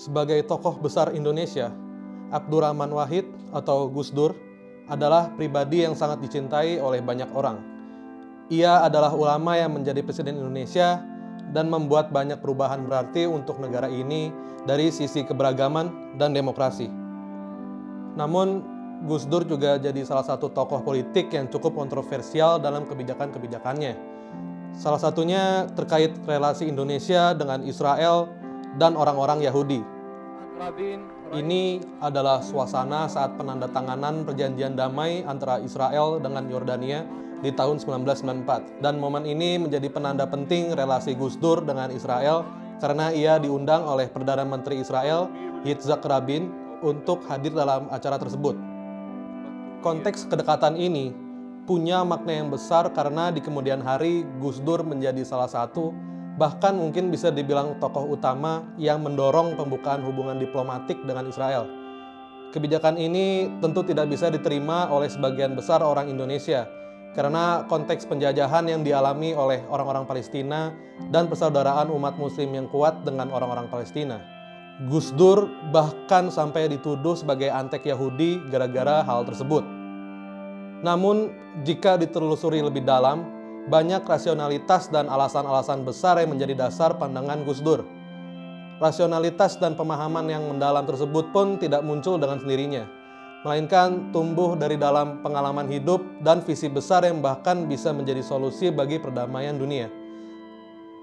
Sebagai tokoh besar Indonesia, Abdurrahman Wahid atau Gus Dur adalah pribadi yang sangat dicintai oleh banyak orang. Ia adalah ulama yang menjadi presiden Indonesia dan membuat banyak perubahan berarti untuk negara ini dari sisi keberagaman dan demokrasi. Namun, Gus Dur juga jadi salah satu tokoh politik yang cukup kontroversial dalam kebijakan-kebijakannya. Salah satunya terkait relasi Indonesia dengan Israel dan orang-orang Yahudi. Ini adalah suasana saat penandatanganan perjanjian damai antara Israel dengan Yordania di tahun 1994 dan momen ini menjadi penanda penting relasi Gus Dur dengan Israel karena ia diundang oleh Perdana Menteri Israel Yitzhak Rabin untuk hadir dalam acara tersebut. Konteks kedekatan ini punya makna yang besar karena di kemudian hari Gus Dur menjadi salah satu bahkan mungkin bisa dibilang tokoh utama yang mendorong pembukaan hubungan diplomatik dengan Israel. Kebijakan ini tentu tidak bisa diterima oleh sebagian besar orang Indonesia karena konteks penjajahan yang dialami oleh orang-orang Palestina dan persaudaraan umat muslim yang kuat dengan orang-orang Palestina. Gus Dur bahkan sampai dituduh sebagai antek Yahudi gara-gara hal tersebut. Namun, jika ditelusuri lebih dalam, banyak rasionalitas dan alasan-alasan besar yang menjadi dasar pandangan Gus Dur. Rasionalitas dan pemahaman yang mendalam tersebut pun tidak muncul dengan sendirinya, melainkan tumbuh dari dalam pengalaman hidup dan visi besar yang bahkan bisa menjadi solusi bagi perdamaian dunia.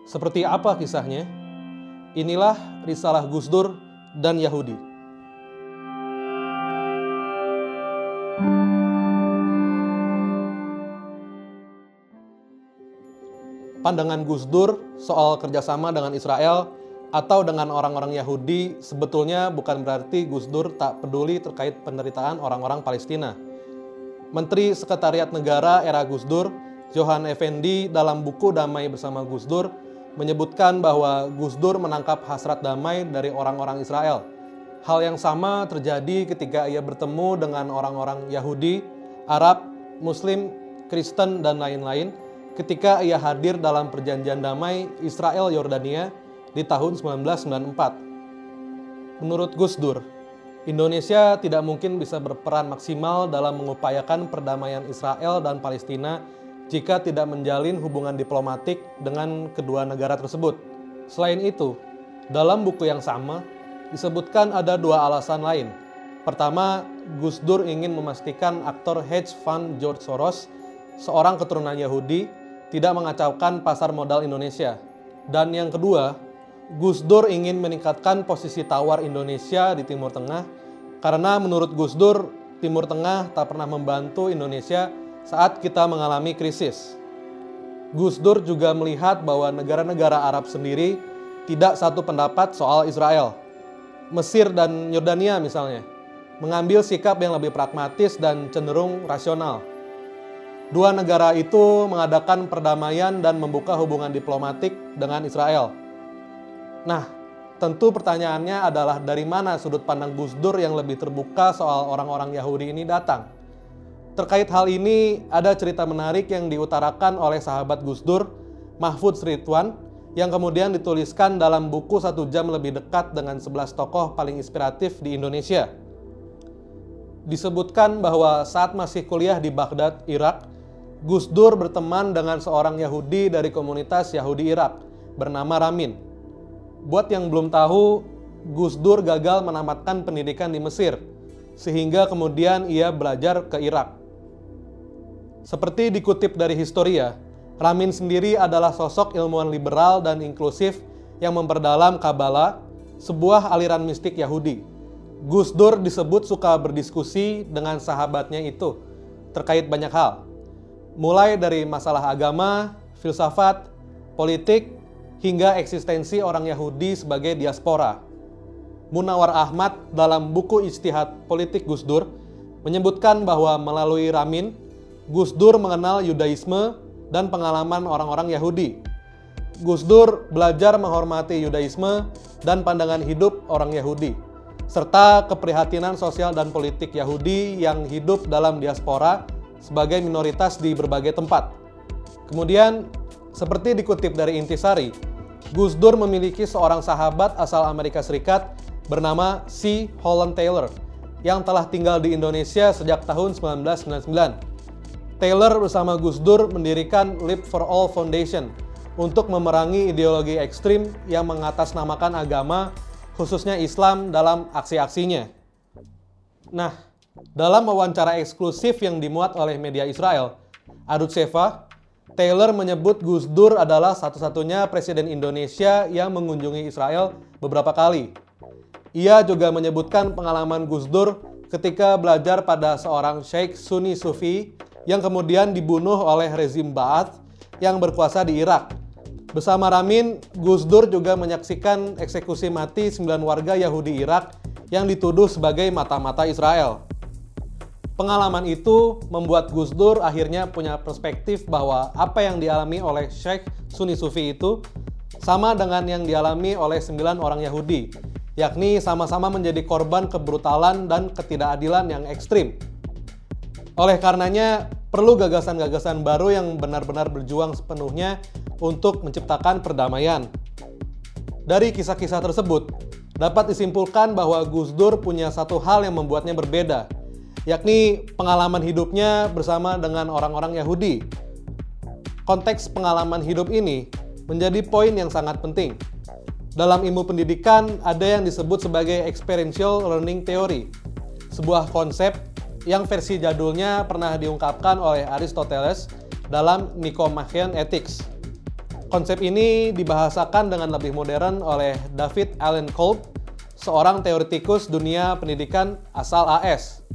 Seperti apa kisahnya? Inilah risalah Gus Dur dan Yahudi. Pandangan Gus Dur soal kerjasama dengan Israel atau dengan orang-orang Yahudi sebetulnya bukan berarti Gus Dur tak peduli terkait penderitaan orang-orang Palestina. Menteri Sekretariat Negara era Gus Dur, Johan Effendi dalam buku Damai Bersama Gus Dur menyebutkan bahwa Gus Dur menangkap hasrat damai dari orang-orang Israel. Hal yang sama terjadi ketika ia bertemu dengan orang-orang Yahudi, Arab, Muslim, Kristen, dan lain-lain ketika ia hadir dalam perjanjian damai Israel Yordania di tahun 1994. Menurut Gus Dur, Indonesia tidak mungkin bisa berperan maksimal dalam mengupayakan perdamaian Israel dan Palestina jika tidak menjalin hubungan diplomatik dengan kedua negara tersebut. Selain itu, dalam buku yang sama disebutkan ada dua alasan lain. Pertama, Gus Dur ingin memastikan aktor hedge fund George Soros, seorang keturunan Yahudi, tidak mengacaukan pasar modal Indonesia. Dan yang kedua, Gus Dur ingin meningkatkan posisi tawar Indonesia di Timur Tengah karena menurut Gus Dur, Timur Tengah tak pernah membantu Indonesia saat kita mengalami krisis. Gus Dur juga melihat bahwa negara-negara Arab sendiri tidak satu pendapat soal Israel. Mesir dan Yordania misalnya, mengambil sikap yang lebih pragmatis dan cenderung rasional. Dua negara itu mengadakan perdamaian dan membuka hubungan diplomatik dengan Israel. Nah, tentu pertanyaannya adalah dari mana sudut pandang Gus Dur yang lebih terbuka soal orang-orang Yahudi ini datang? Terkait hal ini, ada cerita menarik yang diutarakan oleh sahabat Gus Dur, Mahfud Sritwan, yang kemudian dituliskan dalam buku satu jam lebih dekat dengan 11 tokoh paling inspiratif di Indonesia. Disebutkan bahwa saat masih kuliah di Baghdad, Irak, Gus Dur berteman dengan seorang Yahudi dari komunitas Yahudi Irak bernama Ramin. Buat yang belum tahu, Gus Dur gagal menamatkan pendidikan di Mesir, sehingga kemudian ia belajar ke Irak. Seperti dikutip dari Historia, Ramin sendiri adalah sosok ilmuwan liberal dan inklusif yang memperdalam Kabbalah, sebuah aliran mistik Yahudi. Gus Dur disebut suka berdiskusi dengan sahabatnya itu terkait banyak hal, mulai dari masalah agama, filsafat, politik, hingga eksistensi orang Yahudi sebagai diaspora. Munawar Ahmad dalam buku Istihad Politik Gus Dur menyebutkan bahwa melalui Ramin, Gus Dur mengenal Yudaisme dan pengalaman orang-orang Yahudi. Gus Dur belajar menghormati Yudaisme dan pandangan hidup orang Yahudi, serta keprihatinan sosial dan politik Yahudi yang hidup dalam diaspora sebagai minoritas di berbagai tempat. Kemudian, seperti dikutip dari Intisari, Gus Dur memiliki seorang sahabat asal Amerika Serikat bernama C. Holland Taylor yang telah tinggal di Indonesia sejak tahun 1999. Taylor bersama Gus Dur mendirikan Leap for All Foundation untuk memerangi ideologi ekstrim yang mengatasnamakan agama, khususnya Islam dalam aksi-aksinya. Nah, dalam wawancara eksklusif yang dimuat oleh media Israel, Adut Seva, Taylor menyebut Gus Dur adalah satu-satunya presiden Indonesia yang mengunjungi Israel beberapa kali. Ia juga menyebutkan pengalaman Gus Dur ketika belajar pada seorang Sheikh Sunni Sufi yang kemudian dibunuh oleh rezim Ba'ath yang berkuasa di Irak. Bersama Ramin, Gus Dur juga menyaksikan eksekusi mati 9 warga Yahudi Irak yang dituduh sebagai mata-mata Israel. Pengalaman itu membuat Gus Dur akhirnya punya perspektif bahwa apa yang dialami oleh Sheikh Sunni Sufi itu sama dengan yang dialami oleh sembilan orang Yahudi, yakni sama-sama menjadi korban kebrutalan dan ketidakadilan yang ekstrim. Oleh karenanya, perlu gagasan-gagasan baru yang benar-benar berjuang sepenuhnya untuk menciptakan perdamaian. Dari kisah-kisah tersebut, dapat disimpulkan bahwa Gus Dur punya satu hal yang membuatnya berbeda, yakni pengalaman hidupnya bersama dengan orang-orang Yahudi. Konteks pengalaman hidup ini menjadi poin yang sangat penting. Dalam ilmu pendidikan ada yang disebut sebagai experiential learning theory, sebuah konsep yang versi jadulnya pernah diungkapkan oleh Aristoteles dalam Nicomachean Ethics. Konsep ini dibahasakan dengan lebih modern oleh David Allen Kolb, seorang teoretikus dunia pendidikan asal AS.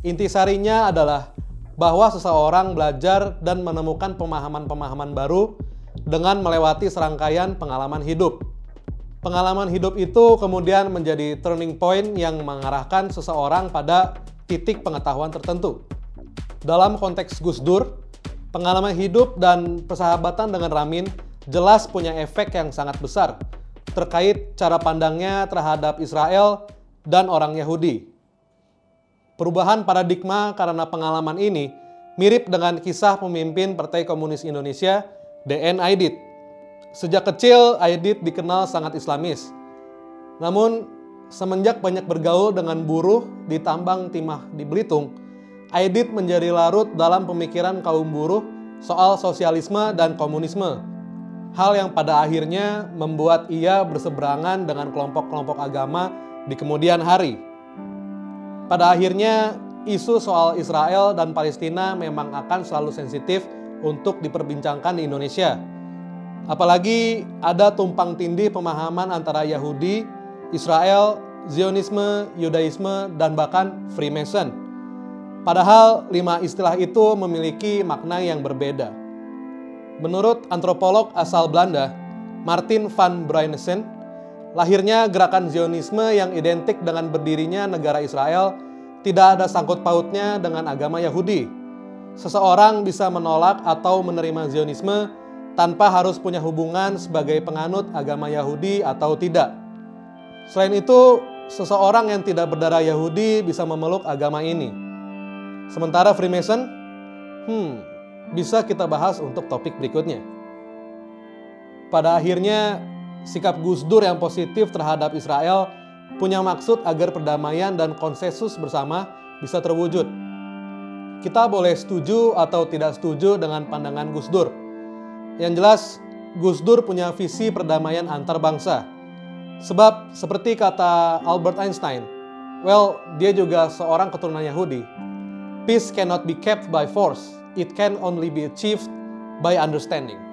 Intisarinya adalah bahwa seseorang belajar dan menemukan pemahaman-pemahaman baru dengan melewati serangkaian pengalaman hidup. Pengalaman hidup itu kemudian menjadi turning point yang mengarahkan seseorang pada titik pengetahuan tertentu. Dalam konteks Gus Dur, pengalaman hidup dan persahabatan dengan Ramin jelas punya efek yang sangat besar terkait cara pandangnya terhadap Israel dan orang Yahudi. Perubahan paradigma karena pengalaman ini mirip dengan kisah pemimpin Partai Komunis Indonesia, DN Aidit. Sejak kecil, Aidit dikenal sangat islamis. Namun, semenjak banyak bergaul dengan buruh di tambang timah di Belitung, Aidit menjadi larut dalam pemikiran kaum buruh soal sosialisme dan komunisme. Hal yang pada akhirnya membuat ia berseberangan dengan kelompok-kelompok agama di kemudian hari. Pada akhirnya, isu soal Israel dan Palestina memang akan selalu sensitif untuk diperbincangkan di Indonesia. Apalagi ada tumpang tindih pemahaman antara Yahudi, Israel, Zionisme, Yudaisme, dan bahkan Freemason. Padahal lima istilah itu memiliki makna yang berbeda. Menurut antropolog asal Belanda, Martin van Bruynesen, Lahirnya gerakan Zionisme yang identik dengan berdirinya negara Israel tidak ada sangkut pautnya dengan agama Yahudi. Seseorang bisa menolak atau menerima Zionisme tanpa harus punya hubungan sebagai penganut agama Yahudi atau tidak. Selain itu, seseorang yang tidak berdarah Yahudi bisa memeluk agama ini. Sementara Freemason, hmm, bisa kita bahas untuk topik berikutnya. Pada akhirnya, sikap Gus Dur yang positif terhadap Israel punya maksud agar perdamaian dan konsensus bersama bisa terwujud. Kita boleh setuju atau tidak setuju dengan pandangan Gus Dur. Yang jelas, Gus Dur punya visi perdamaian antar bangsa. Sebab seperti kata Albert Einstein, well, dia juga seorang keturunan Yahudi. Peace cannot be kept by force, it can only be achieved by understanding.